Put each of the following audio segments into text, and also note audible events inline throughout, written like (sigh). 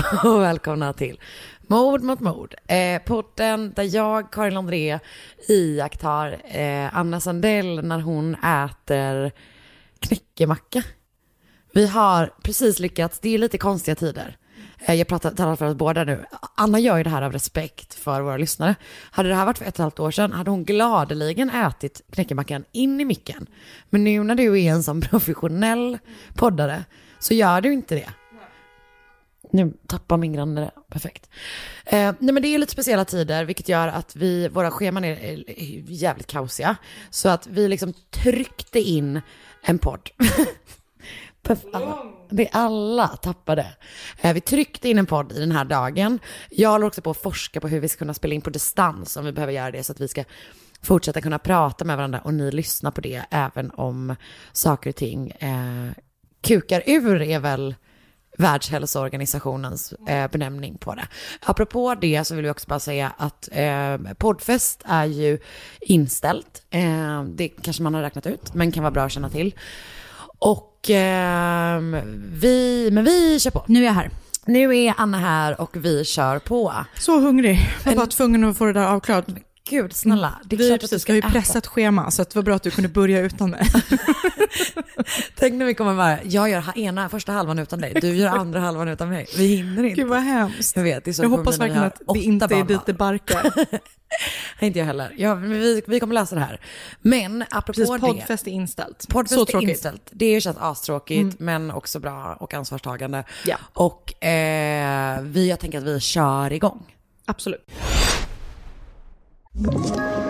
(laughs) och välkomna till Mord mot mord. Eh, porten där jag, Karin André, iakttar eh, Anna Sandell när hon äter knäckemacka. Vi har precis lyckats, det är lite konstiga tider. Eh, jag pratar, talar för oss båda nu. Anna gör ju det här av respekt för våra lyssnare. Hade det här varit för ett och ett halvt år sedan hade hon gladeligen ätit knäckemackan in i micken. Men nu när du är en sån professionell poddare så gör du inte det. Nu tappar min granne det. Perfekt. Eh, nej men det är lite speciella tider, vilket gör att vi, våra scheman är, är jävligt kaosiga. Så att vi liksom tryckte in en podd. (laughs) Alla, det alla tappade. Eh, vi tryckte in en podd i den här dagen. Jag håller också på att forska på hur vi ska kunna spela in på distans om vi behöver göra det så att vi ska fortsätta kunna prata med varandra och ni lyssnar på det även om saker och ting eh, kukar ur är väl Världshälsoorganisationens eh, benämning på det. Apropå det så vill vi också bara säga att eh, poddfest är ju inställt. Eh, det kanske man har räknat ut, men kan vara bra att känna till. Och eh, vi, men vi kör på. Nu är jag här. Nu är Anna här och vi kör på. Så hungrig. Jag var bara tvungen att få det där avklarat. Gud, snälla. Det är vi, klart att precis, du ska vi har ju pressat schema, så det var bra att du kunde börja utan mig. (laughs) Tänk när vi kommer bara, jag gör ena första halvan utan dig, du gör andra (laughs) halvan utan mig. Vi hinner inte. Gud vad hemskt. Jag vet, det är så Jag det hoppas verkligen att det inte är dit det barkar. (laughs) inte jag heller. Ja, vi, vi kommer läsa det här. Men apropå Precis, det. poddfest är inställt. Poddfest så är tråkigt. inställt. Det känns astråkigt, men också bra och ansvarstagande. Ja. Och eh, vi, jag tänker att vi kör igång. Absolut. Thank you.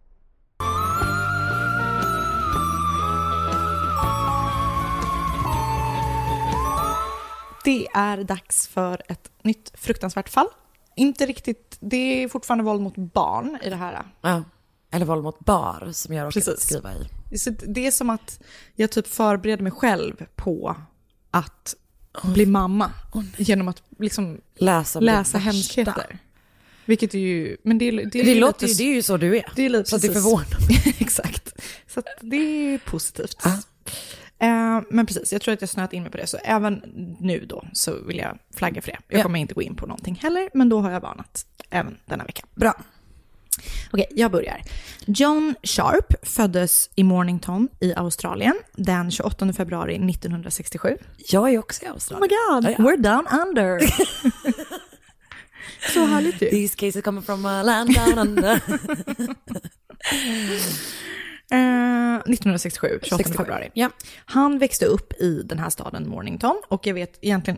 Det är dags för ett nytt fruktansvärt fall. Inte riktigt, det är fortfarande våld mot barn i det här. Ja. Eller våld mot bar, som jag Precis. skriva i. Så det är som att jag typ förbereder mig själv på att bli mamma. genom att liksom Läsa, läsa det hemskheter. Vilket är ju, men det, är- det, är Det, ju låter lite- det är ju så du är. Det är lite så att det precis. förvånar mig. (laughs) Exakt. Så det är positivt. Ja. Eh, men precis, jag tror att jag snöat in mig på det. Så även nu då så vill jag flagga för det. Jag Ja. kommer inte gå in på någonting heller, men då har jag varnat även denna vecka. Bra. Okej, jag börjar. John Sharp föddes i Mornington i Australien den 28 februari 1967. Jag är också i Oh Australien. my god, Ja, ja. we're down under. (laughs) Så härligt ju. These cases kommer from a land down under. (laughs) Eh, 1967, 28 67. februari. Ja. Han växte upp i den här staden Mornington och jag vet egentligen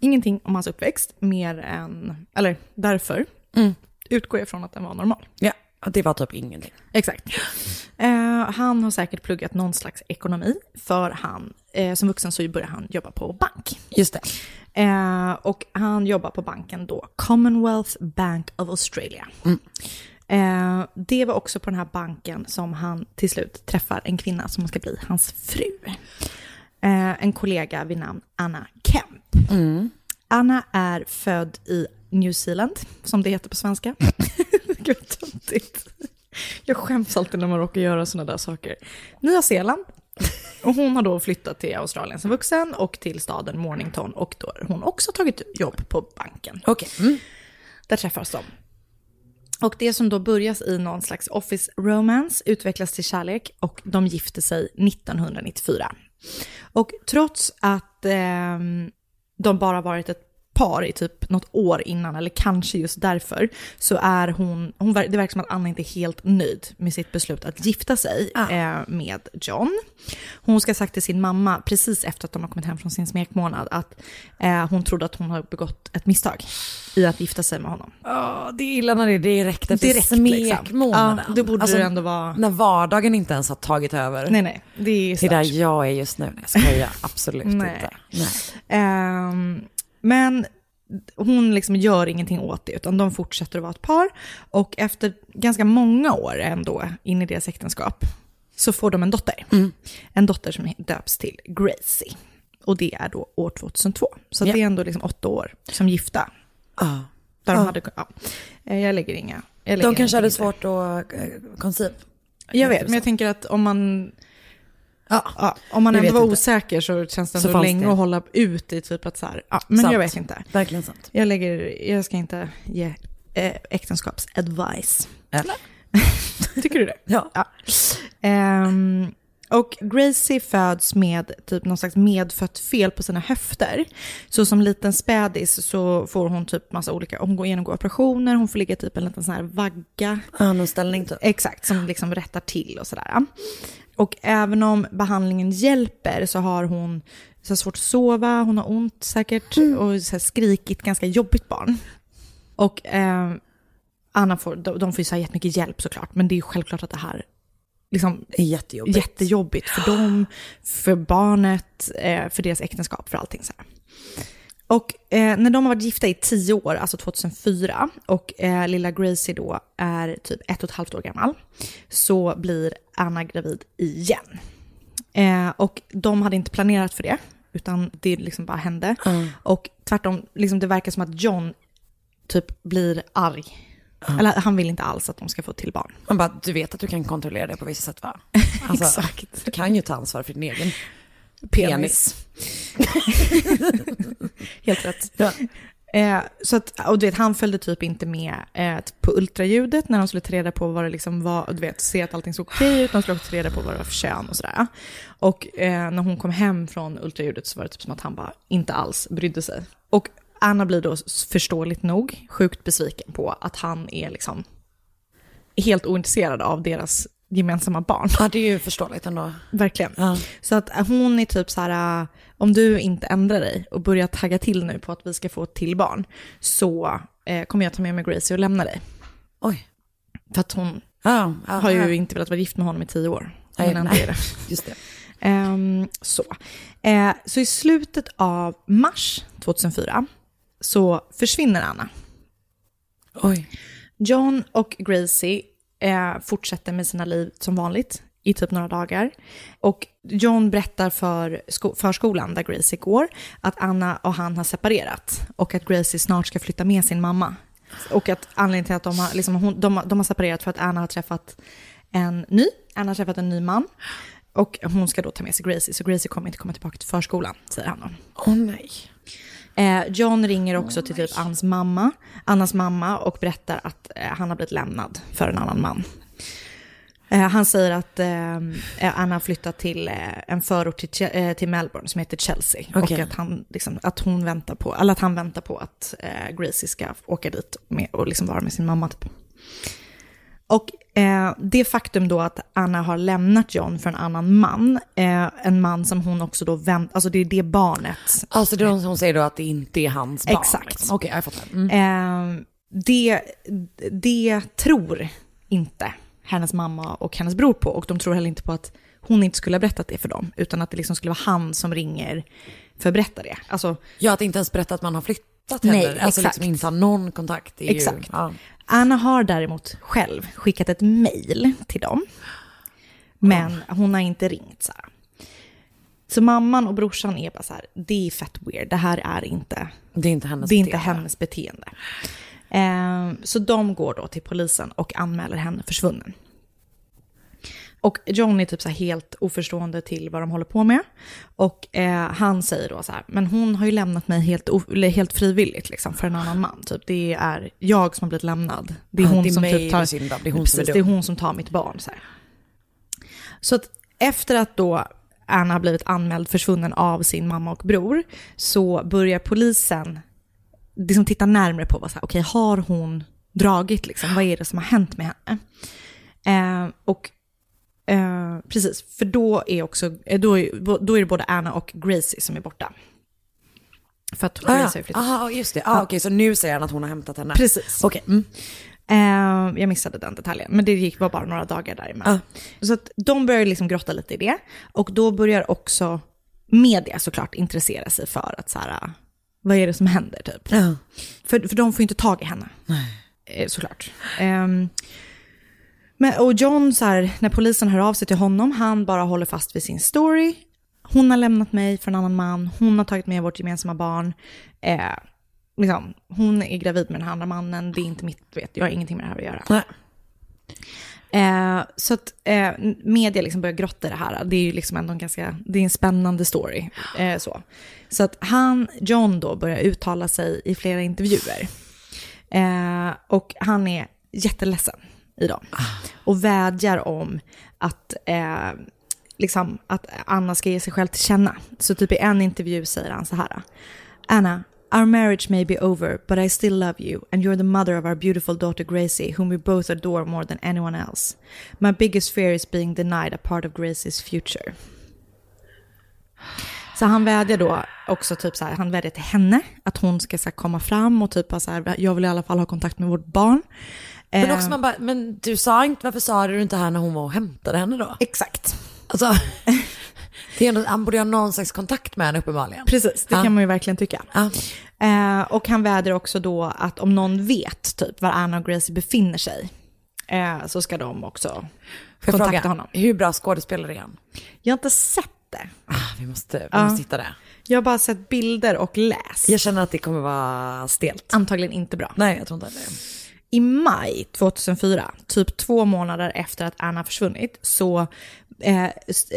ingenting om hans uppväxt mer än, eller därför Mm. utgår jag från att den var normal. ja. Det var typ ingenting. Exakt. Eh, han har säkert pluggat någon slags ekonomi, för han, eh, som vuxen så börjar han jobba på bank. Just det. Eh, och han jobbar på banken då, Commonwealth Bank of Australia. Eh, det var också på den här banken som han till slut träffar en kvinna som ska bli hans fru. Eh, en kollega vid namn Anna Kemp. Anna är född i New Zealand, som det heter på svenska. (laughs) Gud, töntigt. Jag skäms alltid när man råkar göra sådana där saker. Nya Zeeland. Och hon har då flyttat till Australien som vuxen och till staden Mornington och då har hon också tagit jobb på banken. Okej. Mm. Där träffas de. Och det som då börjas i någon slags office romance utvecklas till kärlek och de gifter sig 1994. Och trots att eh, de bara varit ett par i typ något år innan, eller kanske just därför, så är hon, hon det verkar som att Anna inte är helt nöjd med sitt beslut att gifta sig eh, med John. Hon ska ha sagt till sin mamma, precis efter att de har kommit hem från sin smekmånad, att eh, hon trodde att hon har begått ett misstag i att gifta sig med honom. Ja, det är illa när det är direkt efter Direkt, liksom. smekmånaden. Ja, det borde det ändå vara. När vardagen inte ens har tagit över. Nej, nej, det är Det är där jag är just nu. Jag skojar absolut Nej. inte. Nej. Ehm, men hon liksom gör ingenting åt det, utan de fortsätter att vara ett par. Och efter ganska många år ändå in i deras äktenskap så får de en dotter. En dotter som döps till Gracie. Och det är då år 2002. Så Ja. det är ändå liksom åtta år som gifta. Ja. Där de hade, ja. Eh, Jag lägger inga... Jag lägger De kanske hade svårt att uh, conceive. Jag vet, men jag tänker att om man... Ja. Ja, om man ändå var inte. osäker så känns det Så ändå länge det. att hålla ut i typ att så här, ja, men Sant. jag vet inte. Verkligen sant. Jag, lägger, jag ska inte ge eh, äktenskapsadvice. Eller? (laughs) Tycker du det? Ja. Ehm, och Gracie föds med typ någon slags medfött fel på sina höfter. Så som liten spädis så får hon typ massa olika, hon går genomgår operationer, hon får ligga typ en liten sån här vagga Ja, någon ställning typ. Exakt, som liksom rättar till och sådär. Och även om behandlingen hjälper så har hon så svårt att sova, hon har ont säkert och så skrikigt, ganska jobbigt barn. Och eh, Anna får, de, de får ju så här jättemycket hjälp såklart, men det är ju självklart att det här liksom jättejobbigt. jättejobbigt för dem, för barnet, eh, för deras äktenskap, för allting så här. Och eh, när de har varit gifta i tio år, alltså 2004, och eh, lilla Gracie då är typ ett och ett halvt år gammal, så blir Anna gravid igen. Eh, och de hade inte planerat för det, utan det liksom bara hände. Och tvärtom, liksom det verkar som att John typ blir arg. Eller han vill inte alls att de ska få till barn. Man bara, du vet att du kan kontrollera det på vissa sätt va? (laughs) Alltså, Exakt. Du kan ju ta ansvar för din egen Penis. (laughs) Helt rätt. Ja. Eh, så att, och du vet, han följde typ inte med eh, på ultraljudet när de skulle ta reda på vad det liksom var, du vet, se att allting såg okej ut, de skulle också ta reda på vad det var för kön och sådär. Och eh, när hon kom hem från ultraljudet så var det typ som att han bara inte alls brydde sig. Och Anna blir då förståeligt nog sjukt besviken på att han är liksom helt ointresserad av deras gemensamma barn. ja, det är ju förståeligt ändå. Verkligen. Ja. Så att hon är typ så här, äh, om du inte ändrar dig och börjar tagga till nu på att vi ska få ett till barn, så eh, kommer jag ta med mig Gracie och lämna dig. Oj. För att hon Ja, ja, har ju inte velat vara gift med honom i tio år. Nej, Men nej. det. (laughs) Just det. Ehm, så. Eh, så i slutet av mars 2004 så försvinner Anna. Oj. John och Gracie eh, fortsätter med sina liv som vanligt i typ några dagar. Och John berättar för sko- förskolan där Gracie går att Anna och han har separerat och att Gracie snart ska flytta med sin mamma. Och att anledningen till att de har, liksom, hon, de, de har separerat för att Anna har träffat en ny, Anna har träffat en ny man. Och hon ska då ta med sig Gracie, så Gracie kommer inte komma tillbaka till förskolan, säger han då. Åh nej. Eh, John ringer också till typ Anns mamma, Annas mamma och berättar att eh, han har blivit lämnad för en annan man. Eh, han säger att eh, Anna har flyttat till eh, en förort till, eh, till Melbourne som heter Chelsea. Okej. Och att han, liksom, att, hon väntar på, eller att han väntar på att eh, Gracie ska åka dit med, och liksom vara med sin mamma. Typ. Och eh, det faktum då att Anna har lämnat John för en annan man, eh, en man som hon också då vänt, alltså det är det barnet Alltså det är hon som säger då att det inte är hans barn. Exakt. liksom. Okej, jag fattar. Mm. Eh, det, det tror inte hennes mamma och hennes bror på. Och de tror heller inte på att hon inte skulle ha berättat det för dem, utan att det liksom skulle vara han som ringer för att berätta det. Alltså, Ja, att inte ens berätta att man har flyttat Nej, heller. Alltså exakt. liksom inte ha någon kontakt. Exakt. Ju, ja. Anna har däremot själv skickat ett mail till dem. Men hon har inte ringt så här. Så mamman och brorsan är bara så här, det är fett weird, det här är inte, Det är inte hennes det är inte beteende. hennes beteende. Eh, så de går då till polisen och anmäler henne försvunnen. Och John är typ så helt oförstående till vad de håller på med. Och eh, han säger då så här, men hon har ju lämnat mig helt, helt frivilligt liksom, för en annan man. Typ. Det är jag som har blivit lämnad. Det är Ja, hon det är som typ tar, det är. Det hon precis, som är det är dum. hon som tar mitt barn. Så, här. så att efter att då Anna har blivit anmäld försvunnen av sin mamma och bror så börjar polisen liksom titta närmare på vad så här, okej, har hon dragit liksom? Vad är det som har hänt med henne? Eh, och eh, precis, för då är också, eh, då är, då är det både Anna och Gracie som är borta. För att Ah, Gracie ja. har ju flyttat. Aha, just det. Ah, Okej, så nu säger han att hon har hämtat henne. Precis. Okej. Mm. Eh, jag missade den detaljen, men det gick, var bara några dagar däremellan. Så att de börjar liksom grotta lite i det. Och då börjar också media såklart intressera sig för att så här, vad är det som händer typ. Ja. För, för de får ju inte tag i henne. Eh, såklart. Ehm, men, och John, så här, när polisen hör av sig till honom, han bara håller fast vid sin story. Hon har lämnat mig för en annan man, hon har tagit med vårt gemensamma barn. Eh, liksom, hon är gravid med den här andra mannen, det är inte mitt, vet, jag har ingenting med det här att göra. Nej. Eh, så att eh, media liksom börjar grotta i det här. Det är ju liksom ändå en ganska, det är en spännande story. Eh, så. så att han, John då, börjar uttala sig i flera intervjuer. Eh, och han är jätteledsen idag. Och vädjar om att, eh, liksom, att Anna ska ge sig själv till känna. Så typ i en intervju säger han så här. Anna, our marriage may be over, but I still love you, and you're the mother of our beautiful daughter Gracie, whom we both adore more than anyone else. My biggest fear is being denied a part of Gracie's future. Så han vädjar då också, typ så här, han vädjar till henne att hon ska så här, komma fram och typ bara så här, jag vill i alla fall ha kontakt med vårt barn. Men Eh, också man bara, men du sa inte, varför sa du inte här när hon var och hämtade henne då? Exakt. Alltså, (laughs) det är ändå, han borde ha någon slags kontakt med henne uppenbarligen. Precis, det Ja. kan man ju verkligen tycka. Ja. Eh, och han vädrar också då att om någon vet typ var Anna och Gracie befinner sig eh, så ska de också kontakta fråga, honom. hur bra skådespelare är han? Jag har inte sett det. Ah, vi måste, vi Ja. måste hitta det. Jag har bara sett bilder och läst. Jag känner att det kommer vara stelt. Antagligen inte bra. Nej, jag tror inte det. I maj 2004, typ två månader efter att Anna försvunnit, så eh,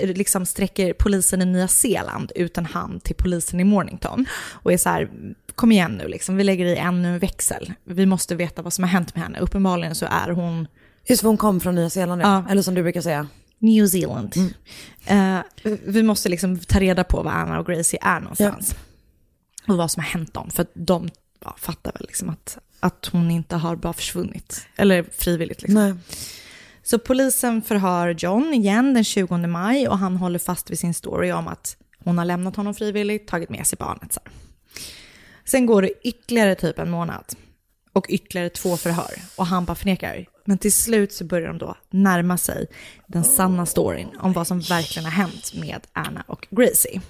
liksom sträcker polisen i Nya Zeeland ut en hand till polisen i Mornington och är så här, kom igen nu, liksom, vi lägger i ännu en växel. Vi måste veta vad som har hänt med henne. Uppenbarligen så är hon Just för hon kom från Nya Zeeland, ja. Ja. eller som du brukar säga. New Zealand. Eh, vi måste liksom ta reda på var Anna och Gracie är någonstans. Och vad som har hänt dem. För de ja, fattar väl liksom att, att hon inte har bara försvunnit. Eller frivilligt liksom. Nej. Så polisen förhör John igen den 20 maj och han håller fast vid sin story om att hon har lämnat honom frivilligt, tagit med sig barnet. Så här. Sen går det ytterligare typ en månad och ytterligare två förhör och han bara förnekar. Men till slut så börjar de då närma sig den sanna storyn om vad som verkligen har hänt med Anna och Gracie.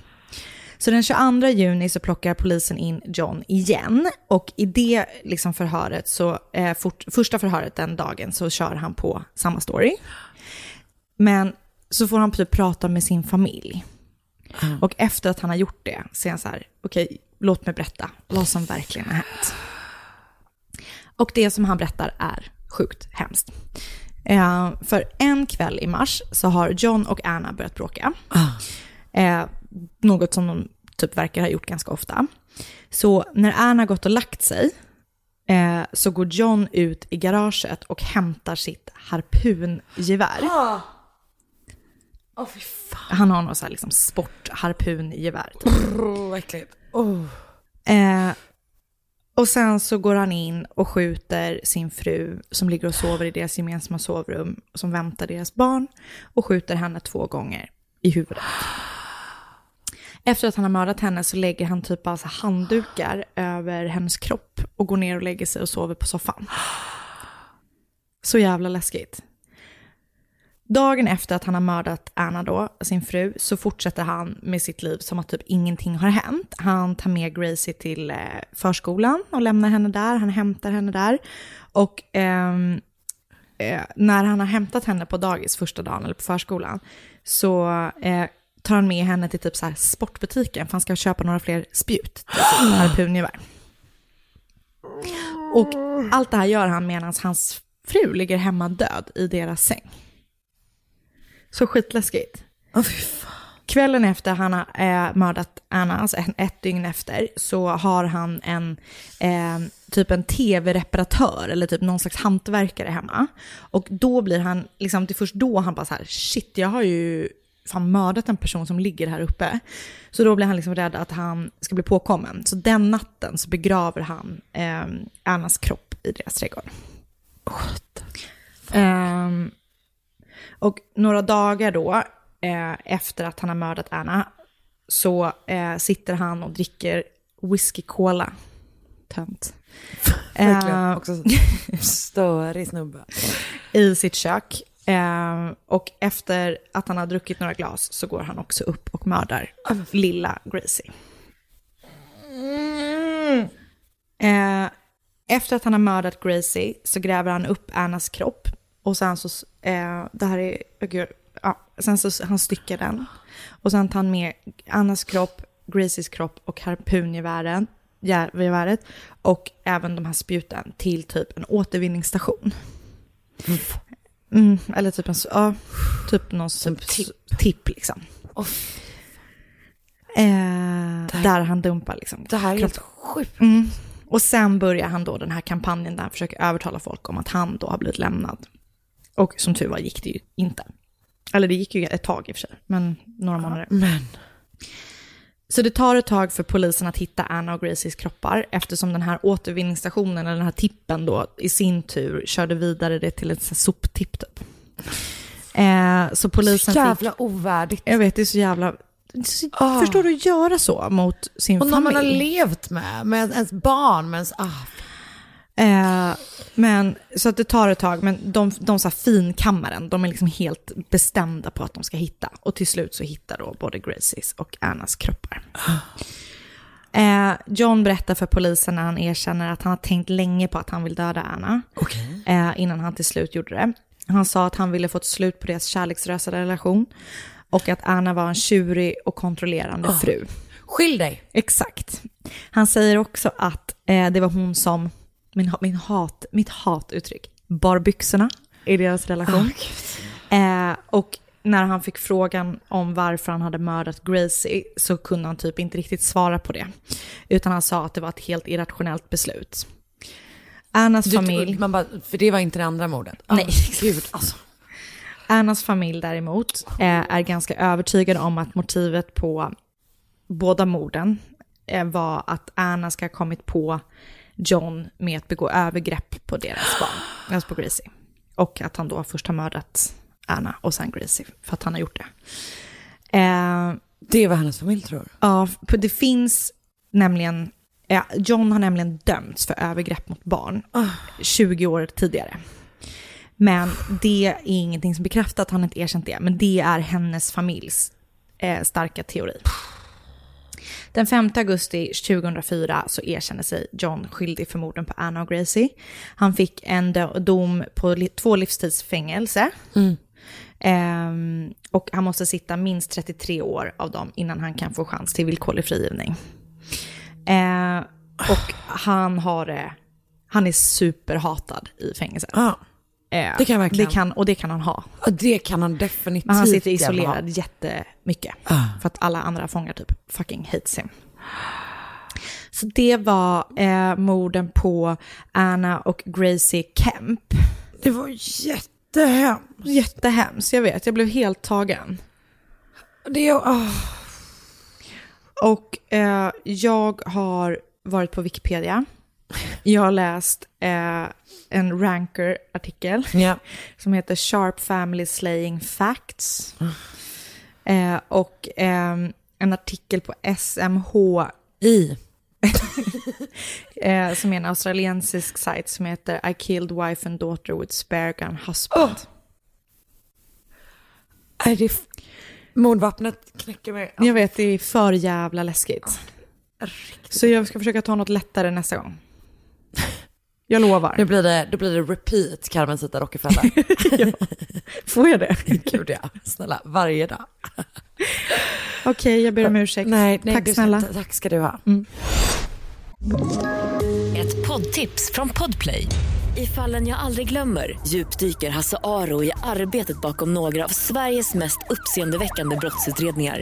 Så den 22 juni så plockar polisen in John igen och i det liksom förhöret så, eh, fort, första förhöret den dagen så kör han på samma story. Men så får han typ prata med sin familj. Och efter att han har gjort det så är han så här, okej, låt mig berätta vad som verkligen har hänt. Och det som han berättar är sjukt hemskt. Eh, för en kväll i mars så har John och Anna börjat bråka. Eh, något som de typ verkar ha gjort ganska ofta. Så när Anna gått och lagt sig eh, så går John ut i garaget och hämtar sitt harpungevär. Fy fan. Han har något så här liksom sportharpungevär. Typ. Oh, vad äckligt. Oh. Eh, och sen så går han in och skjuter sin fru som ligger och sover i deras gemensamma sovrum som väntar deras barn och skjuter henne två gånger i huvudet. Efter att han har mördat henne så lägger han typ alltså handdukar över hennes kropp och går ner och lägger sig och sover på soffan. Så jävla läskigt. Dagen efter att han har mördat Anna då, sin fru, så fortsätter han med sitt liv som att typ ingenting har hänt. Han tar med Gracie till eh, förskolan och lämnar henne där, han hämtar henne där. Och ehm, eh, när han har hämtat henne på dagis första dagen, eller på förskolan, så eh, tar han med henne till typ så sportbutiken, för han ska köpa några fler spjut sitt (gasps) harpungevär. Och allt det här gör han medan hans fru ligger hemma död i deras säng. Så skitläskigt. Kvällen efter han har eh, mördat Anna, alltså en- ett dygn efter, så har han en eh, typ en tv-reparatör eller typ någon slags hantverkare hemma. Och då blir han, liksom, det är först då han bara så här, shit, jag har ju fan mördat en person som ligger här uppe. Så då blir han liksom rädd att han ska bli påkommen. Så den natten så begraver han eh, Annas kropp i deras trädgård. Ehm, och några dagar då, eh, efter att han har mördat Anna, så eh, sitter han och dricker whisky cola. Tönt. Verkligen. Eh, Också (laughs) störig snubbe. I sitt kök. Eh, och efter att han har druckit några glas så går han också upp och mördar lilla Gracie. Eh, efter att han har mördat Gracie så gräver han upp Annas kropp. Och sen så, eh, det här är, oh gud, ja, sen så han styckar den. Och sen tar han med Annas kropp, Gracies kropp och harpungevären, geväret och även de här spjuten till typ en återvinningsstation. Mm, eller typ en, ja, typ någon typ tipp. tipp liksom. Eh, där han dumpar liksom. Det här är helt sjukt. Mm. Och sen börjar han då den här kampanjen där han försöker övertala folk om att han då har blivit lämnad. Och som tur var gick det ju inte. Eller det gick ju ett tag i och för sig, men några månader. Men. Så det tar ett tag för polisen att hitta Anna och Gracies kroppar eftersom den här återvinningsstationen, eller den här tippen då, i sin tur körde vidare det till här soptipp typ. Eh, så polisen Så jävla fick... ovärdigt. Jag vet, det är så jävla... så- Ah. Förstår du att göra så mot sin Och när man har familj? levt med, med ens barn, med ens... Ah, Eh, men, så att det tar ett tag, men de, de så här finkammaren, de är liksom helt bestämda på att de ska hitta. Och till slut så hittar då både Gracies och Annas kroppar. Eh, John berättar för polisen när han erkänner att han har tänkt länge på att han vill döda Anna. Eh, innan han till slut gjorde det. Han sa att han ville få ett slut på deras kärleksrösa relation. Och att Anna var en tjurig och kontrollerande fru. skilj dig. Exakt. Han säger också att eh, det var hon som, min, min hat, mitt hatuttryck, bar byxorna i deras relation. eh, och när han fick frågan om varför han hade mördat Gracie så kunde han typ inte riktigt svara på det. Utan han sa att det var ett helt irrationellt beslut. Annas Du, familj... man bara, för det var inte det andra mordet. Nej. Ah, Gud, alltså. Annas familj däremot eh, är ganska övertygade om att motivet på båda morden eh, var att Anna ska ha kommit på John med att begå övergrepp på deras barn, alltså på Gracie. Och att han då först har mördat Anna och sen Gracie, för att han har gjort det. Eh, Det är vad hennes familj tror. Ja, för det finns nämligen, ja, John har nämligen dömts för övergrepp mot barn 20 år tidigare. Men det är ingenting som bekräftar att han inte erkänt det, men det är hennes familjs eh, starka teori. Den 5 augusti 2004 så erkände sig John skyldig för morden på Anna och Gracie. Han fick en do- dom på två livstidsfängelse. Ehm, och han måste sitta minst 33 år av dem innan han kan få chans till villkorlig frigivning. Eh, och han har han är superhatad i fängelset. Ja, Eh, det kan verkligen. Det kan, och det kan han ha. Ja, det kan han definitivt Men han sitter isolerad ha. jättemycket. Ah. För att alla andra fångar typ fucking hates him. Så det var eh, morden på Anna och Gracie Kemp. Det var jättehemskt. Jättehemskt, jag vet. Jag blev helt tagen. Det är... ah. Och eh, jag har varit på Wikipedia. Jag har läst eh, en Ranker-artikel Ja. (laughs) som heter Sharp Family Slaying Facts. Eh, och ehm, en artikel på SMHI. (laughs) eh, som är en australiensisk sajt som heter I killed wife and daughter with spare gun husband. Är det mordvapnet knäcker mig. Jag vet, det är för jävla läskigt. Så jag ska försöka ta något lättare nästa gång. (laughs) Jag lovar. Nu blir det, då blir det repeat Carmencita Rockefeller. (laughs) Får jag det? (laughs) Gud ja, snälla, varje dag. Okej, jag ber om ursäkt. Nej, nej Tack du, snälla. ta- Tack ska du ha. Ett poddtips från Podplay. I fallen jag aldrig glömmer djupdyker Hasse Aro i arbetet bakom några av Sveriges mest uppseendeväckande brottsutredningar.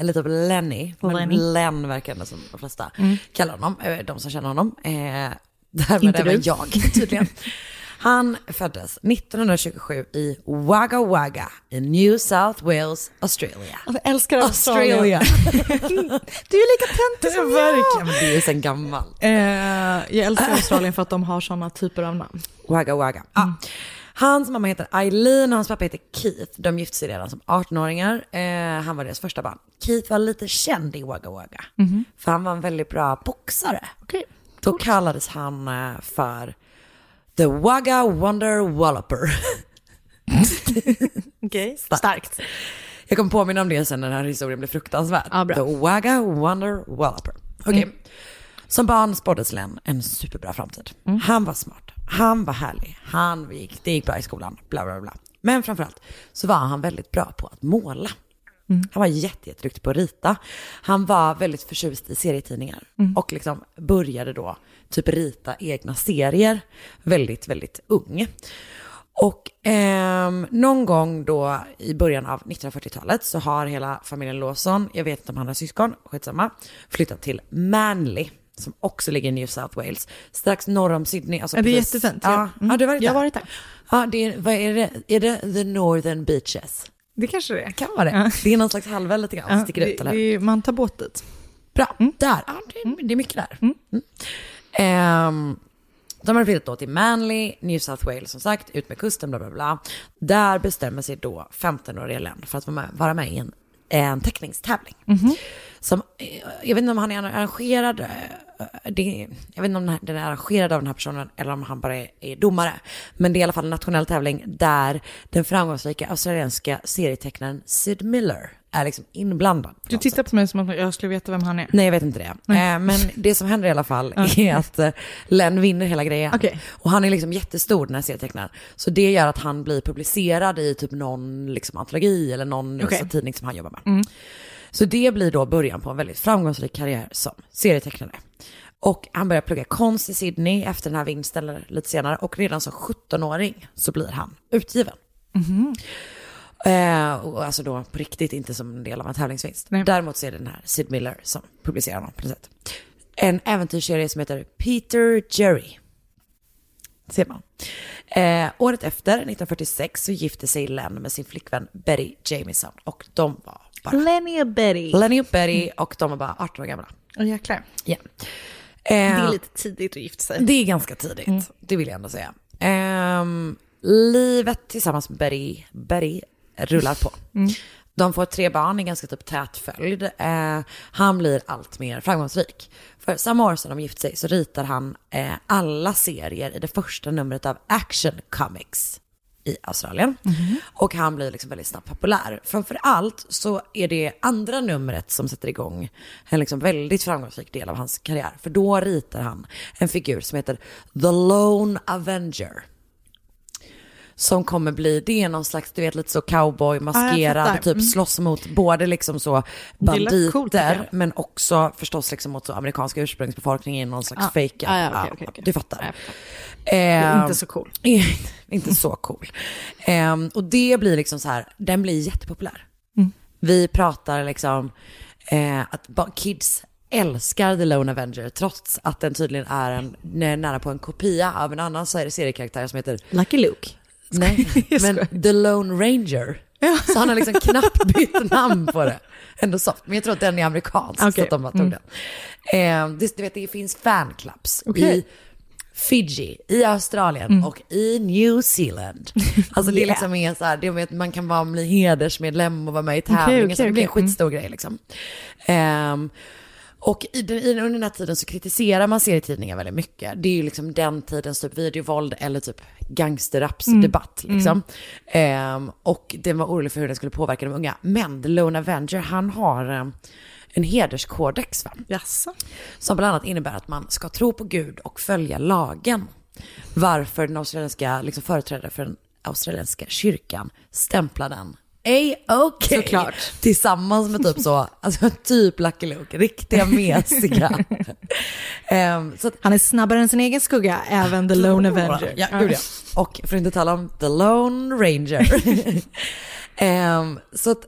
eller typ Lenny, men Lenny. Len verkar ändå som de flesta Mm. kallar honom, eh, de som känner honom. Eh, därmed Inte även du. jag (laughs) tydligen. Han föddes 1927 i Wagga Wagga i New South Wales, Australia. Jag älskar Australia. (laughs) Du är lika töntig som jag. Verkligen, det är sen gammal. Eh, jag älskar Australien för att de har sådana typer av namn. Wagga Wagga. Ja. Hans mamma heter Eileen och hans pappa heter Keith. De gifte sig redan som 18-åringar. Eh, han var deras första barn. Keith var lite känd i Wagga Wagga. För han var en väldigt bra boxare. Okej. Då kallades han eh, för The Wagga Wonder Walloper. (laughs) Okej, (laughs) starkt. Jag kommer påminna om det sen när den här historien blir fruktansvärd. Bra. The Wagga Wonder Walloper. Okej. Som barn spåddes Len en superbra framtid. Han var smart, han var härlig, han gick, det gick bra i skolan, bla bla bla. Men framförallt så var han väldigt bra på att måla. Han var jätte, jätteduktig på att rita. Han var väldigt förtjust i serietidningar och liksom började då typ rita egna serier väldigt, väldigt ung. Och ehm, någon gång då i början av 1940-talet så har hela familjen Lawson, jag vet inte om han har syskon, skitsamma, flyttat till Manly som också ligger i New South Wales, strax norr om Sydney. Alltså det är precis- jättefint. Ja, Ja. Mm. ja, du har varit Jag har där? varit där. Ja, det är, vad är det? Är det the Northern Beaches? Det kanske det är. Kan vara det. Ja. Det är någon slags halvö lite grann, Ja, sticker ut, eller det, det, man tar båt dit. Bra, där. Ja, det, det är mycket där. Mm. Ehm, de har flyttat då till Manly, New South Wales som sagt, ut med kusten, bla bla bla. Där bestämmer sig då 15-åriga Len för att vara med, vara med i en, en teckningstävling. Som, eh, jag vet inte om han är arrangerad, eh, det, jag vet inte om den, här, den är arrangerad av den här personen eller om han bara är, är domare. Men det är i alla fall en nationell tävling där den framgångsrika australienska serietecknaren Sid Miller är liksom inblandad. Du tittar på mig som att jag skulle veta vem han är. Nej, jag vet inte det. Eh, men det som händer i alla fall är att eh, Len vinner hela grejen. Okej. Och han är liksom jättestor den här serietecknaren. Så det gör att han blir publicerad i typ någon liksom, antologi eller någon Okej. så, tidning som han jobbar med. Så det blir då början på en väldigt framgångsrik karriär som serietecknare. Och han börjar plugga konst i Sydney efter den här vinsten eller lite senare. Och redan som 17-åring så blir han utgiven. Eh, och alltså då på riktigt, inte som en del av en tävlingsvinst. Nej. Däremot så är det den här Sid Miller som publicerar honom på något sätt. En äventyrsserie som heter Peter Jerry. Ser man. Eh, året efter, 1946, så gifte sig Len med sin flickvän Betty Jamieson. Och de var bara... Lenny och Betty. Lenny och Betty och de var bara 18 år gamla. Åh jäklar. Ja. Det Eh, är lite tidigt att gifta sig. det är ganska tidigt, det vill jag ändå säga. Ehm, livet tillsammans med Betty, Betty rullar på. De får tre barn i ganska typ tät följd. Eh, han blir allt mer framgångsrik. För samma år som de gift sig så ritar han eh, alla serier i det första numret av Action Comics i Australien. Och han blir liksom väldigt snabbt populär. Framför allt så är det andra numret som sätter igång en liksom väldigt framgångsrik del av hans karriär. För då ritar han en figur som heter The Lone Avenger. Som kommer bli, det är någon slags, du vet lite så cowboy, maskerad, fattar. typ Mm. slåss mot både liksom så coolt, banditer, jag. men också förstås liksom mot så amerikanska ursprungsbefolkningen, någon slags Ja. fake. Ja, ja, okej, okej, okej. Du fattar. Ja, jag Eh, inte så cool. (laughs) inte så cool. Ehm, och det blir liksom så här, den blir jättepopulär. Mm. Vi pratar liksom eh, att kids älskar The Lone Avenger trots att den tydligen är en, nära på en kopia av en annan seriekaraktär som heter Lucky Luke. Nej, (laughs) men The Lone Ranger. Så han har liksom knappt bytt namn på det. Ändå soft. Men jag tror att den är amerikansk, Okej. så att de bara tog Mm. den. Eh, det, du vet, det finns fanclubs Okej. i Fiji, i Australien Mm. och i New Zealand. Alltså det (laughs) Yeah. liksom är så här, det att man kan vara bli hedersmedlem och vara med i tävlingar. okej, så det blir en. Mm. skitstor grej liksom. Ehm, och i den, i, under den här tiden så kritiserar man serietidningar väldigt mycket. Det är ju liksom den tidens typ videovåld eller typ gangsterrapsdebatt Mm. liksom. Ehm, och den var orolig för hur den skulle påverka de unga. Men The Lone Avenger, han har eh, en hederskodex va? Jaså? Som bland annat innebär att man ska tro på Gud och följa lagen. Varför den australienska liksom, företrädare för den australienska kyrkan stämplar den A-OK. Såklart. Tillsammans med typ så, alltså (laughs) typ Lucky Luke, riktiga mesiga. (laughs) Ehm, så att, Han är snabbare än sin egen skugga, även The Lone Avenger. Ja, gud ja. Och för att inte tala om The Lone Ranger. (laughs) Ehm, så att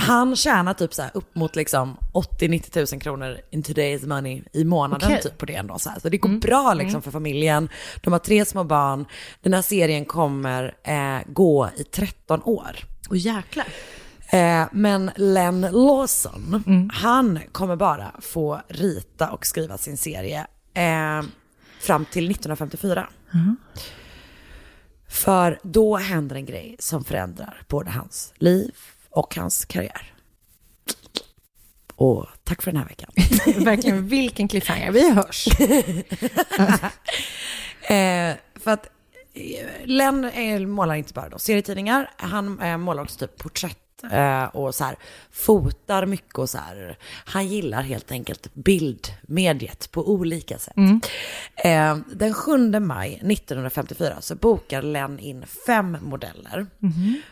han tjänar typ så upp mot liksom 80-90 000 kronor in today's money i månaden Okej. typ på det ändå. Så, här. så det går bra liksom för familjen. De har tre små barn. Den här serien kommer eh, gå i 13 år. Och jäklar. Eh, men Len Lawson, han kommer bara få rita och skriva sin serie eh, fram till 1954. För då händer en grej som förändrar både hans liv och hans karriär. Och tack för den här veckan. (laughs) Verkligen, vilken cliffhanger. Vi hörs. (laughs) Eh, för att eh, Len är, målar inte bara då serietidningar, han eh, målar också typ porträtt eh, och så här fotar mycket och så här. Han gillar helt enkelt bildmediet på olika sätt. Eh, den 7 maj 1954 så bokar Len in fem modeller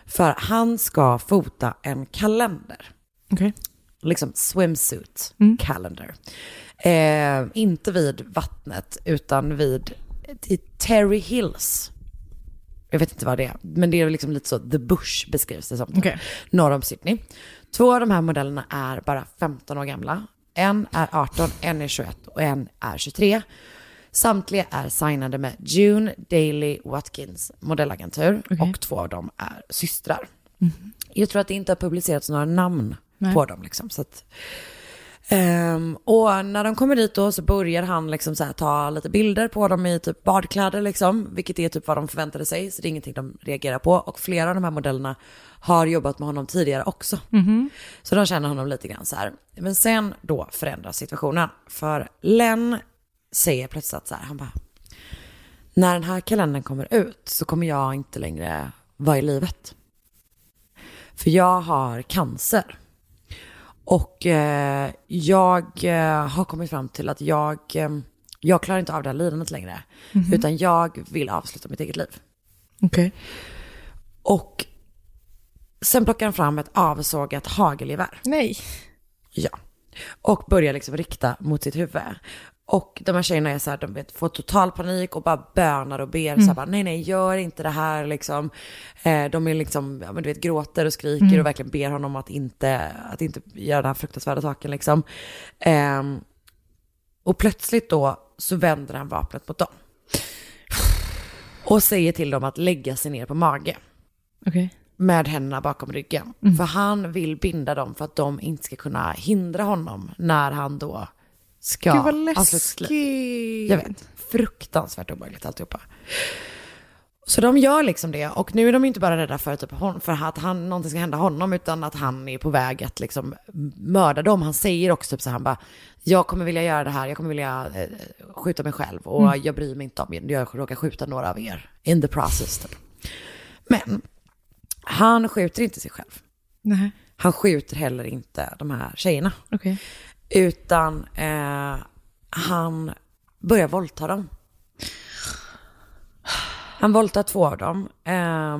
för han ska fota en kalender Okej. liksom swimsuit calendar. Eh, inte vid vattnet utan vid i Terry Hills. Jag vet inte vad det är, men det är liksom lite så, The Bush beskrivs det som. Okej. Norr om Sydney. Två av de här modellerna är bara 15 år gamla. En är 18, en är 21 och en är 23. Samtliga är signade med June Daily Watkins modellagentur och två av dem är systrar. Jag tror att det inte har publicerats några namn Nej. på dem. Liksom, så att, Ehm, och när de kommer dit då så börjar han liksom så här ta lite bilder på dem i typ badkläder liksom, vilket är typ vad de förväntade sig, så det är ingenting de reagerar på. Och flera av de här modellerna har jobbat med honom tidigare också. Så de känner honom lite grann så här. Men sen då förändras situationen, för Len säger plötsligt att så här, han bara, när den här kalendern kommer ut så kommer jag inte längre vara i livet. För jag har cancer. Och eh, jag eh, har kommit fram till att jag, eh, jag klarar inte av det här lidandet längre. Utan jag vill avsluta mitt eget liv. Okej. Och sen plockar han fram ett avsågat hagelgevär. Nej. Ja. Och börjar liksom rikta mot sitt huvud. Och de här tjejerna är så här, de vet, får total panik och bara bönar och ber. Så här, bara, nej, nej, gör inte det här liksom. Eh, de är liksom, ja, men du vet, gråter och skriker och verkligen ber honom att inte, att inte göra den här fruktansvärda saken liksom. Ehm, och plötsligt då så vänder han vapnet mot dem. Och säger till dem att lägga sig ner på mage Okej. med händerna bakom ryggen. För han vill binda dem för att de inte ska kunna hindra honom när han då ska Gud vad läskigt. Jag vet, fruktansvärt obehagligt alltihopa. Så de gör liksom det och nu är de inte bara rädda för, typ, för att han, någonting ska hända honom utan att han är på väg att liksom mörda dem. Han säger också typ så här, han bara, jag kommer vilja göra det här, jag kommer vilja eh, skjuta mig själv och jag bryr mig inte om jag råkar skjuta några av er in the process. Typ. Men han skjuter inte sig själv. Nej. Han skjuter heller inte de här tjejerna. Okej. Utan eh, han börjar våldta dem. Han våldtar två av dem. Eh,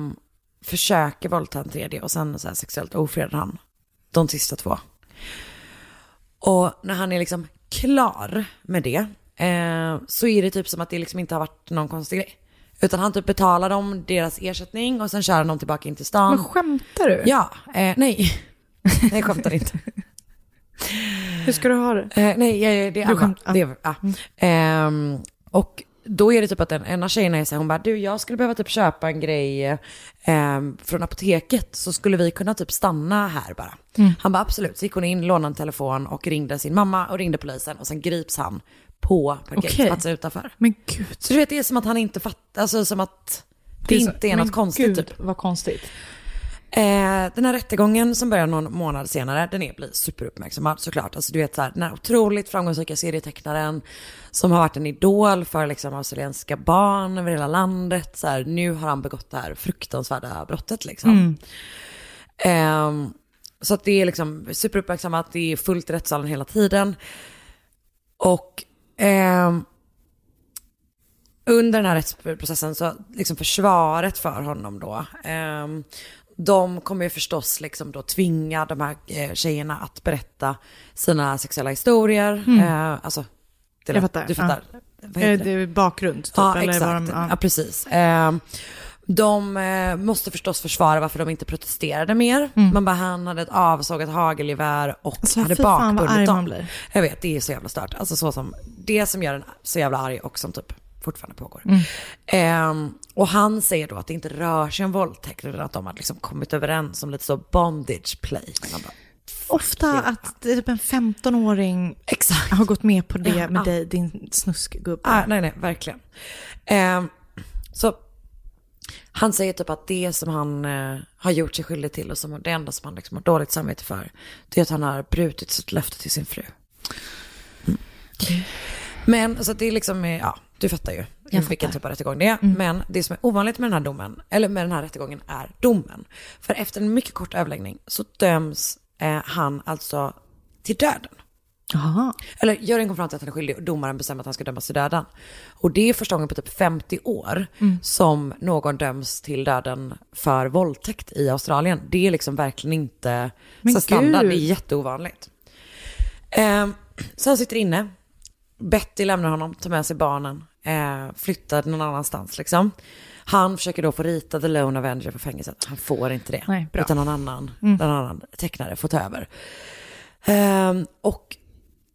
försöker våldta en tredje och sen så här sexuellt ofredar han de sista två. Och när han är liksom klar med det eh, så är det typ som att det liksom inte har varit någon konstig grej. Utan han typ betalar dem deras ersättning och sen kör han dem tillbaka in till stan. Men skämtar du? Ja, eh, nej. (laughs) Nej, jag skämtar inte. Hur ska du ha det? Eh, nej, eh, det är Anna. Det är, ja. Ehm, och då är det typ att en, en av tjejerna är så här, hon bara, du jag skulle behöva typ köpa en grej ehm, från apoteket, så skulle vi kunna typ stanna här bara. Mm. Han bara absolut, så gick hon in, lånade en telefon och ringde sin mamma och ringde polisen och sen grips han på parkeringsplatsen utanför. Men gud. Så du vet, det är som att han inte fattar, alltså som att det, är så- inte är något konstigt gud, typ. vad konstigt. Eh, den här rättegången som börjar någon månad senare, den är, blir superuppmärksammad såklart. Alltså du vet så här, den här otroligt framgångsrika serietecknaren som har varit en idol för liksom australienska barn över hela landet. Så här, nu har han begått det här fruktansvärda brottet liksom. Mm. Ehm, så att det är liksom superuppmärksammat, det är fullt i rättssalen hela tiden. Och ehm, under den här rättsprocessen så liksom försvaret för honom då, ehm, de kommer ju förstås liksom då tvinga de här eh, tjejerna att berätta sina sexuella historier. Mm. Eh, alltså, det Jag fattar. Du fattar? Ja. Vad heter Eh, det? det är bakgrund, typ, Ja, eller exakt. de- ja. ja. precis. Eh, de eh, måste förstås försvara varför de inte protesterade mer. Mm. Man bara, han hade ett avsågat hagelgevär och Alltså, hade bakbundit dem. Jag vet, det är så jävla stört. Alltså så som, det som gör en så jävla arg och som typ fortfarande pågår. Mm. Ehm, och han säger då att det inte rör sig om våldtäkt utan att de har liksom kommit överens om lite så bondage play. Bara, Ofta att det är typ en 15-åring har gått med på det Ja, med ja. dig, din snuskgubbe. Ah, nej, nej, verkligen. Ehm, så han säger typ att det som han eh, har gjort sig skyldig till och som det enda som han liksom har dåligt samvete för, det är att han har brutit sitt löfte till sin fru. Mm. Men alltså det är liksom, eh, ja, du fattar ju Jag vilken fattar. typ av rättegång det är. Men det som är ovanligt med den här domen, eller med den här rättegången, är domen. För efter en mycket kort överläggning så döms eh, han alltså till döden. Aha. Eller juryn kom fram till att han är skyldig och domaren bestämmer att han ska dömas till döden. Och det är första gången på typ 50 år Mm. som någon döms till döden för våldtäkt i Australien. Det är liksom verkligen inte Men så standard, gud. det är jätteovanligt. Eh, så han sitter inne, Betty lämnar honom, tar med sig barnen, eh, flyttar någon annanstans liksom. Han försöker då få rita The Lone Avenger på fängelset. Han får inte det. Nej, bra. utan någon annan, Mm. någon annan tecknare får ta över. Ehm, och,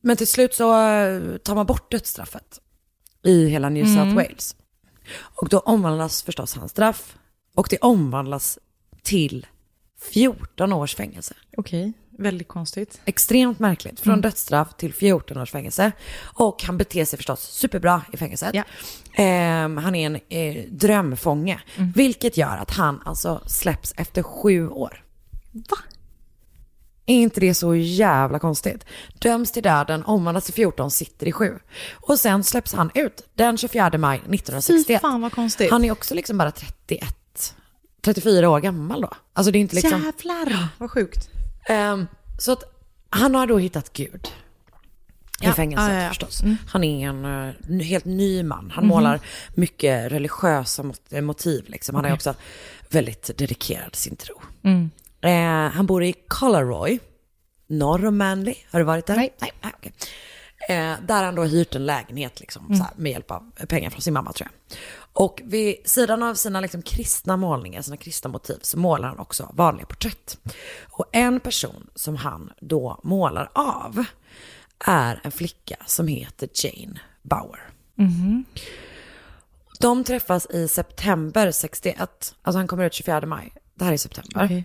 men till slut så eh, tar man bort dödsstraffet i hela New Mm. South Wales. Och då omvandlas förstås hans straff. Och det omvandlas till 14 års fängelse. Okej, väldigt konstigt. Extremt märkligt. Från Mm. dödsstraff till 14 års fängelse. Och han beter sig förstås superbra i fängelset. Ja. Ehm, han är en eh, drömfånge. Mm. Vilket gör att han alltså släpps efter sju år. Va? Är inte det så jävla konstigt? Döms till döden, omvandlas till 14, sitter i sju. Och sen släpps han ut den 24 maj Fy 1961. fan vad konstigt. Han är också liksom bara 31, 34 år gammal då. Alltså det är inte liksom... Jävlar, vad sjukt. Ehm, så att han har då hittat Gud. I Ja, fängelset ja, ja, ja. förstås. Mm. Han är en n- helt ny man. Han Mhm. målar mycket religiösa mot- eh, motiv. Liksom. Han är också väldigt dedikerad sin tro. Mm. Eh, han bor i Collaroy, norr om Manly. Har du varit där? Nej. Nej, nej okej. Eh, där han då hyrt en lägenhet liksom, Mm. här, med hjälp av pengar från sin mamma tror jag. Och vid sidan av sina liksom, kristna målningar, sina kristna motiv, så målar han också vanliga porträtt. Och en person som han då målar av är en flicka som heter Jane Bauer. Mhm. De träffas i september 61, alltså han kommer ut 24 maj. Det här är september. Okej.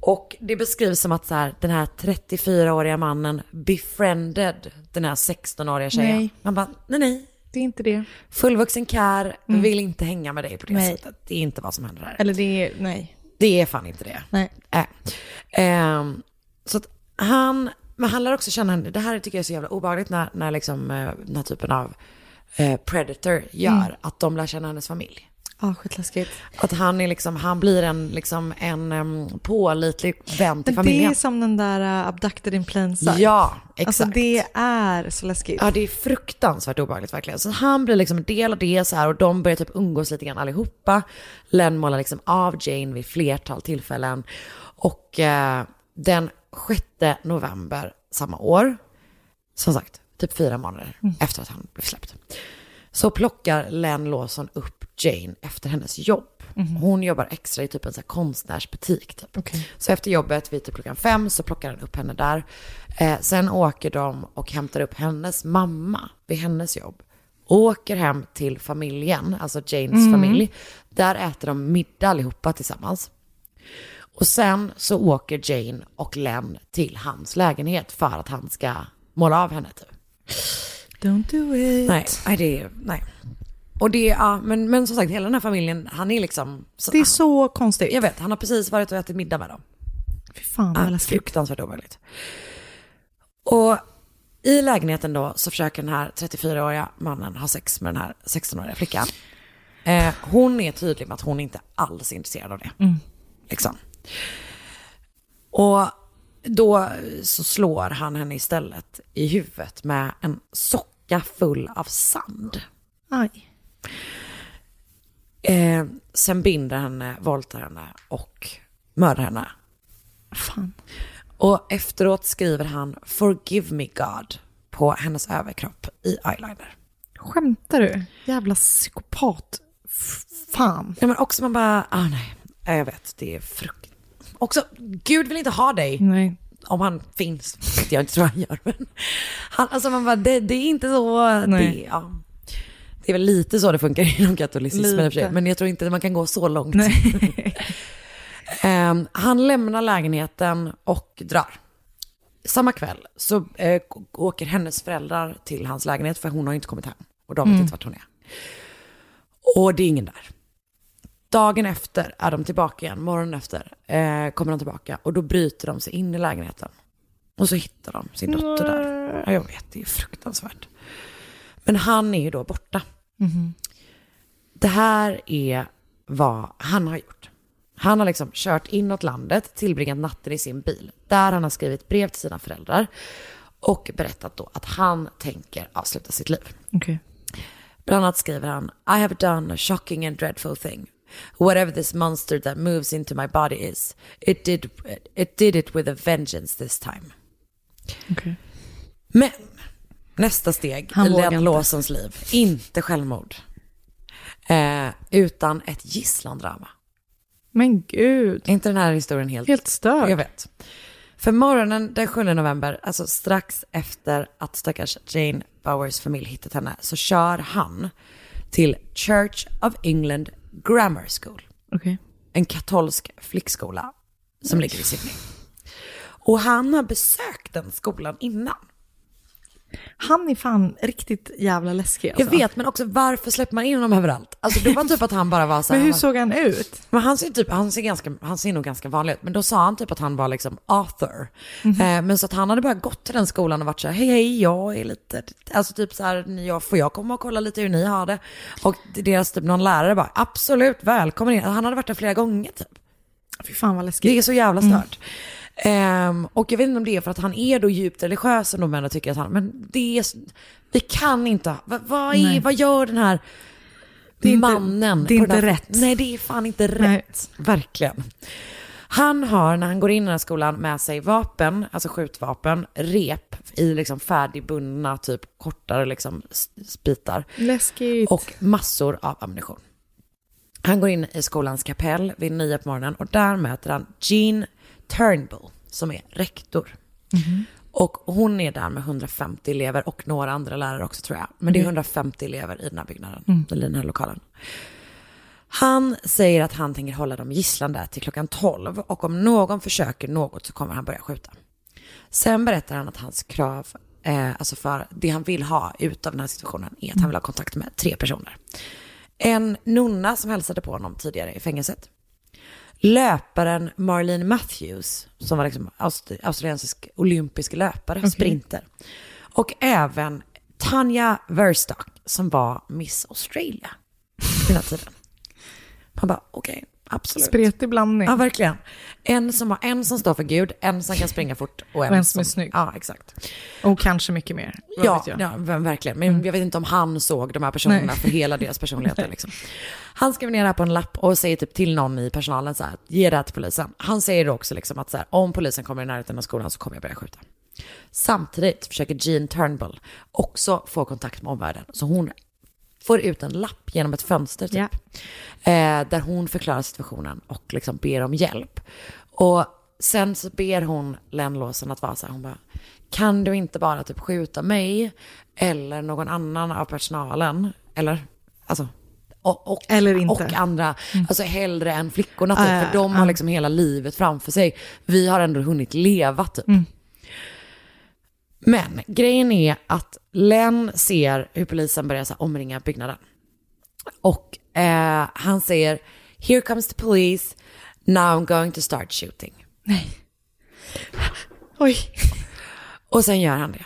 Och det beskrivs som att så här, den här 34-åriga mannen befriended den här 16-åriga tjejen. Nej. Man bara, nej nej. Det är inte det. Fullvuxen kär Mm. vill inte hänga med dig på det Nej. sättet. Det är inte vad som händer här. Eller det är, nej. Det är fan inte det. Nej. Äh. Ehm, så att han, men han lär också känna henne, det här tycker jag är så jävla obehagligt när, när liksom eh, den här typen av eh, predator gör, Mm. att de lär känna hennes familj. Ja, skitläskigt. Att han är liksom, han blir en, liksom en um, pålitlig vän till Men det familjen. är som den där uh, abducted in plain sight. Ja, exakt. Alltså det är så läskigt. Ja, det är fruktansvärt obehagligt verkligen. Så han blir liksom en del av det så här och de börjar typ umgås lite grann allihopa. Len målar liksom av Jane vid flertal tillfällen. Och eh, den 6 november samma år, som sagt, typ fyra månader Mm. efter att han blev släppt, så plockar Len Lawson upp Jane efter hennes jobb. Hon jobbar extra i typ en så konstnärsbutik. Typ. Okej. Så efter jobbet vid typ klockan fem så plockar han upp henne där. Eh, sen åker de och hämtar upp hennes mamma vid hennes jobb. Åker hem till familjen, alltså Janes familj. Där äter de middag allihopa tillsammans. Och sen så åker Jane och Len till hans lägenhet för att han ska måla av henne typ. Don't do it. Nej, nej det är, nej. Och det, ja, men, men som sagt hela den här familjen, han är liksom... Så, Det är så konstigt. Jag vet, han har precis varit och ätit middag med dem. Fy fan Ja, vad läskigt. fruktansvärt obehagligt. Och i lägenheten då så försöker den här 34-åriga mannen ha sex med den här 16-åriga flickan. Eh, hon är tydlig med att hon inte alls är intresserad av det. Liksom. Och då så slår han henne istället i huvudet med en socka full av sand. Aj. Eh, sen binder henne, våldtar henne och mördar henne. Fan. Och efteråt skriver han “Forgive me God” på hennes överkropp i eyeliner. Skämtar du? Jävla psykopat. Fan. Ja, men också man bara, ah nej, Ja, jag vet, det är frukt. Också, Gud vill inte ha dig. Nej. Om han finns, vilket jag inte tror han gör. Men han, alltså man bara, det, det är inte så, det, Nej. ja. Det är väl lite så det funkar (laughs) inom katolicismen. Lite. Men jag tror inte att man kan gå så långt. (laughs) Ehm, han lämnar lägenheten och drar. Samma kväll så eh, åker hennes föräldrar till hans lägenhet för hon har inte kommit hem. Och de vet inte vart hon är. Och det är ingen där. Dagen efter är de tillbaka igen, morgonen efter eh, kommer de tillbaka och då bryter de sig in i lägenheten. Och så hittar de sin dotter där. Ja, jag vet, det är fruktansvärt. Men han är ju då borta. Det här är vad han har gjort. Han har liksom kört inåt landet, tillbringat natten i sin bil. Där han har skrivit brev till sina föräldrar och berättat då att han tänker avsluta sitt liv. Okej. Bland annat skriver han I have done a shocking and dreadful thing. Whatever this monster that moves into my body is, it did, it did it with a vengeance this time. Okej. Men nästa steg Han i Len. Lawsons liv, inte självmord. Eh, utan ett gisslandrama. Men gud. Är inte den här historien helt... Helt störd. Jag vet. För morgonen den 7 november, alltså strax efter att stackars Jane Bowers familj hittat henne, så kör han till Church of England Grammar School. Okej. En katolsk flickskola som ligger i Sydney. Och han har besökt den skolan innan. Han är fan riktigt jävla läskig alltså. Jag vet, men också varför släpper man in honom överallt? Alltså det var typ att han bara var så här, Men hur såg han ut? Men han ser, typ, han, ser ganska, han ser nog ganska vanlig ut. Men då sa han typ att han var liksom author. Mhm. Eh, men så att han hade bara gått till den skolan och varit så här, hej hej, jag är lite, alltså typ så här, jag, får jag komma och kolla lite hur ni har det? Och deras typ någon lärare bara, absolut, välkommen in. Han hade varit där flera gånger typ. Fy fan vad läskigt. Det är så jävla Mm. Ehm, och jag vet inte om det är för att han är då djupt religiös och de ändå tycker att han, men det är, vi kan inte, vad, vad, är, vad gör den här Det är inte- mannen? det är inte här- rätt. Nej, det är fan inte rätt. Nej. Verkligen. Han har, när han går in i den här skolan, med sig vapen, alltså skjutvapen, rep i liksom färdigbundna, typ kortare liksom s- bitar Läskigt. och massor av ammunition. Han går in i skolans kapell vid nio på morgonen och där möter han Jean Turnbull som är rektor. Och hon är där med 150 elever och några andra lärare också tror jag. Men det är 150 elever i den här byggnaden, eller i den här lokalen. Han säger att han tänker hålla dem gisslan där till klockan 12 och om någon försöker något så kommer han börja skjuta. Sen berättar han att hans krav, eh, alltså för det han vill ha ut av den här situationen är att han vill ha kontakt med tre personer. En nunna som hälsade på honom tidigare i fängelset. Löparen Marlene Matthews, som var liksom aust- australiensisk olympisk löpare, sprinter. Och även Tanja Verstock, som var Miss Australia här tiden. Man bara, okej, absolut. Spretig blandning. Ja, verkligen. En som, har, en som står för Gud, en som kan springa fort och en, Och en som är snygg. Ja, exakt. Och kanske mycket mer. Ja. Mm. ja ver- verkligen. Men jag vet inte om han såg de här personerna Nej. för hela deras personligheter. Liksom. Han skriver ner det här på en lapp och säger typ till någon i personalen så här, ge det här till polisen. Han säger också liksom att så här, om polisen kommer i närheten av skolan så kommer jag börja skjuta. Samtidigt försöker Jean Turnbull också få kontakt med omvärlden. Så hon får ut en lapp genom ett fönster typ. Eh, där hon förklarar situationen och liksom ber om hjälp. Och sen så ber hon Len Lawson att vara så här, hon bara, kan du inte bara typ skjuta mig eller någon annan av personalen? Eller, alltså, och, och, Eller inte. och andra, Mm. alltså hellre än flickorna typ, Ah, för de ah. har liksom hela livet framför sig. Vi har ändå hunnit leva typ. Mm. Men grejen är att Len ser hur polisen börjar så omringa byggnaden. Och eh, han säger, here comes the police, now I'm going to start shooting. Nej. Oj. Och sen gör han det.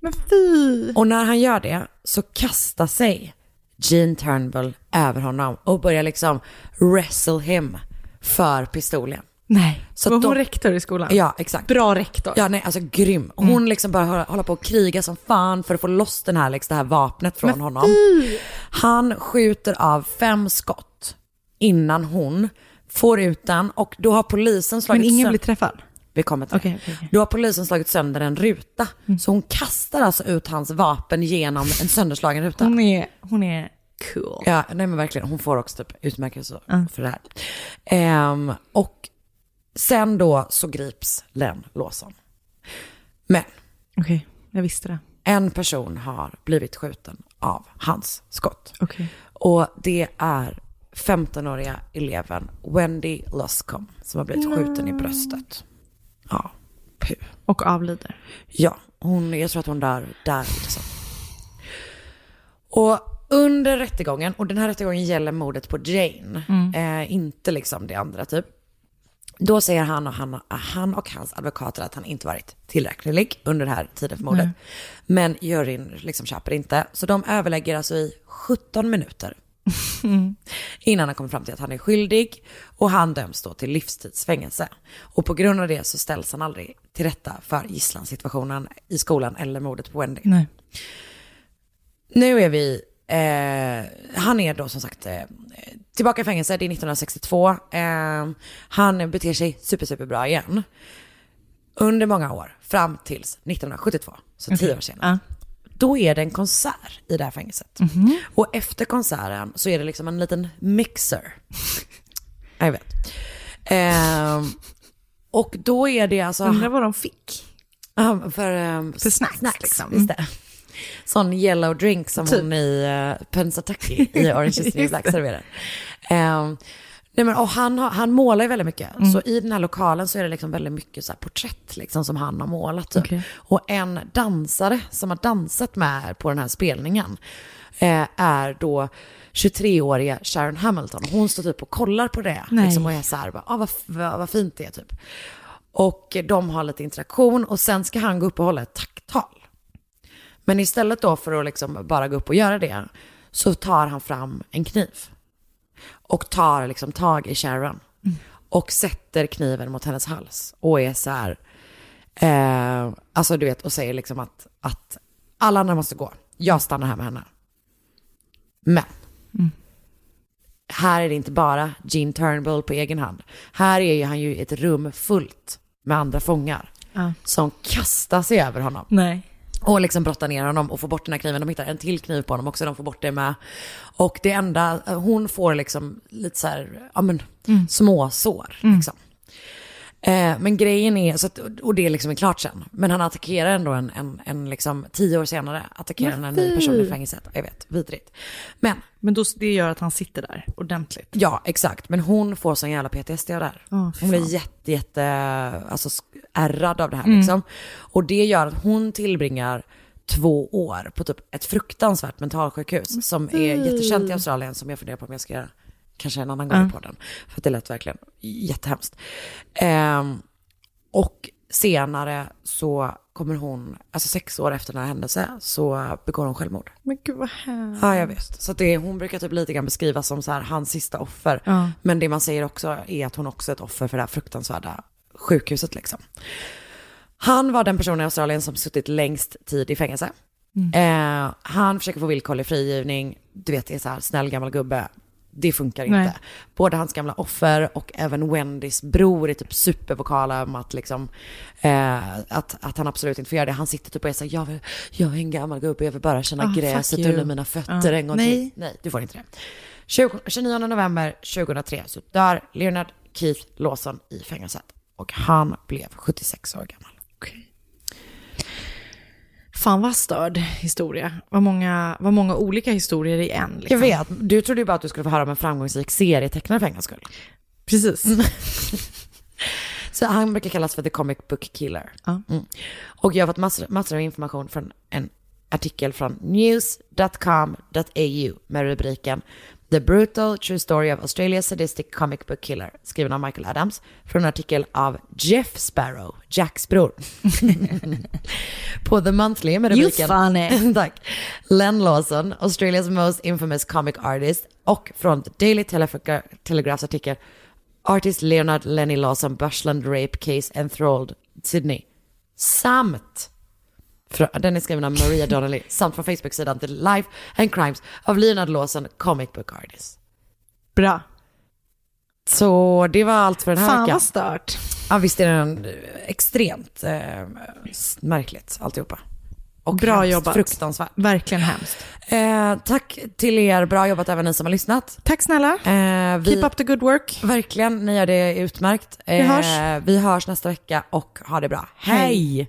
Men fy. Och när han gör det så kastar sig Gene Turnbull över honom och börjar liksom wrestle him för pistolen. Nej. Så var hon de- rektor i skolan? Ja, exakt. Bra rektor. Ja, nej, alltså grym. Hon liksom bara hålla, på att kriga som fan för att få loss den här, liksom, det här vapnet från Men honom. fy. Han skjuter av fem skott innan hon får ut den och då har polisen slagit Men ingen blir träffad? Vi kommer till det. okej, okej. Då har polisen slagit sönder en ruta. Mm. Så hon kastar alltså ut hans vapen genom en sönderslagen ruta. Hon är, hon är cool. Ja, nej men verkligen. Hon får också typ utmärkelse Mm. för det här. Ehm, och sen då så grips Len Lawson. Men Okej, jag visste det. en person har blivit skjuten av hans skott. Okej. Och det är 15-åriga eleven Wendy Luscombe som har blivit skjuten i bröstet. Ja, puh. Och avlider. Ja, hon, jag tror att hon dör där. Liksom. Och under rättegången, och den här rättegången gäller mordet på Jane, Mm. eh, inte liksom det andra typ. Då säger han och, han, han och hans advokater att han inte varit tillräcklig under den här tiden för mordet. Nej. Men juryn liksom köper inte. Så de överlägger alltså i 17 minuter Mm. (laughs) innan han kommer fram till att han är skyldig och han döms då till livstidsfängelse. Och på grund av det så ställs han aldrig till rätta för gisslansituationen i skolan eller mordet på Wendy. Nej. Nu är vi, eh, han är då som sagt eh, tillbaka i fängelse, det är 1962. Eh, han beter sig super, super bra igen. Under många år, fram tills 1972, så tio Okej. år senare. Då är det en konsert i det här fängelset. Mhm. Och efter konserten så är det liksom en liten mixer. (laughs) Jag vet. Ehm, och då är det alltså... Undrar vad de fick. För, um, För snacks, liksom. Just det. Sån yellow drink som Typ. hon i uh, Pensatucky i (laughs) Orange is the New Black serverar. Ehm, nej men, och han, har, han målar ju väldigt mycket. Mm. Så i den här lokalen så är det liksom väldigt mycket så porträtt liksom, som han har målat. Typ. Okej. Och en dansare som har dansat med på den här spelningen eh, är då 23-åriga Sharon Hamilton. Hon står typ och kollar på det Nej. liksom, och är så här, bara, ah, vad, vad, vad fint det är typ. Och de har lite interaktion och sen ska han gå upp och hålla ett tacktal. Men istället då för att liksom bara gå upp och göra det så tar han fram en kniv. Och tar liksom tag i Sharon. Och sätter kniven mot hennes hals. Och är så här, eh, alltså du vet, och säger liksom att, att alla andra måste gå. Jag stannar här med henne. Men här är det inte bara Gene Turnbull på egen hand. Här är ju han ju i ett rum fullt med andra fångar Ja. som kastar sig över honom. Nej. Och liksom brottar ner honom och får bort den här kniven. De hittar en till kniv på honom också, de får bort det med. Och det enda, hon får liksom lite så här, ja men, Mm. småsår Mm. liksom. Eh, men grejen är, så att, och det är liksom klart sen. Men han attackerar ändå en, en, en liksom, tio år senare, attackerar han en Men ny person i fängelset. Jag vet, vidrigt. Men Men då, det gör att han sitter där ordentligt. Ja, exakt. Men hon får sån jävla PTSD av det här. Fy hon blir jätte, jätte, alltså ärrad av det här Mm. liksom. Och det gör att hon tillbringar två år på typ ett fruktansvärt mentalsjukhus som är fy. jättekänt i Australien som jag funderar på om jag ska göra kanske en annan gång Ja. på den. För att det lät verkligen jättehemskt. Ehm, och senare så kommer hon, alltså sex år efter den här händelsen, så begår hon självmord. Men gud vad hemskt. Ja, jag vet. Så det, hon brukar typ lite grann beskrivas som så här, hans sista offer. Ja. Men det man säger också är att hon också är ett offer för det här fruktansvärda sjukhuset liksom. Han var den personen i Australien som suttit längst tid i fängelse. Mm. Eh, han försöker få villkorlig frigivning, du vet det är så här snäll gammal gubbe. det funkar inte. Nej. Både hans gamla offer och även Wendys bror är typ supervokala om att liksom, eh, att, att han absolut inte får göra det. Han sitter typ och säger, jag, vill, jag är en gammal gubbe, jag vill bara känna fuck gräset under mina fötter Ja. en gång Nej. till. Nej, du får inte det. 20, 29 november 2003 så dör Leonard Keith Lawson i fängelset. Och han blev 76 år gammal. Fan vad störd historia. Vad många, vad många olika historier i en. Liksom. Jag vet, du trodde ju bara att du skulle få höra om en framgångsrik serietecknare för en gångs skull. Precis. (laughs) Så han brukar kallas för the comic book killer. Ja. Mm. Och jag har fått massor, massor av information från en artikel från news.com.au med rubriken The brutal true story of Australia's sadistic comic book killer, skriven av Michael Adams, från en artikel av Jeff Sparrow, Jacks bror. (laughs) På The Monthly med You rubriken... funny. (laughs) Tack. Len Lawson, Australia's most infamous comic artist, och från The Daily Telegra- Telegraphs artikel Artist Leonard Lenny Lawson Bushland Rape Case Enthralled Sydney. Samt, den är skriven av Maria Donnelly, samt från Facebook-sidan The Life and Crimes of Leonard Lawson Comic Book Artist. Bra. Så det var allt för den här Fan veckan. vad stört. Ja visst är den eh, extremt eh, märkligt alltihopa. Och Bra hemskt, jobbat. Fruktansvärt. Verkligen hemskt. Eh, tack till er, bra jobbat även ni som har lyssnat. Tack snälla. Eh, vi, Keep up the good work. Verkligen, ni gör det utmärkt. Eh, Vi hörs. Vi hörs nästa vecka och ha det bra. Hej!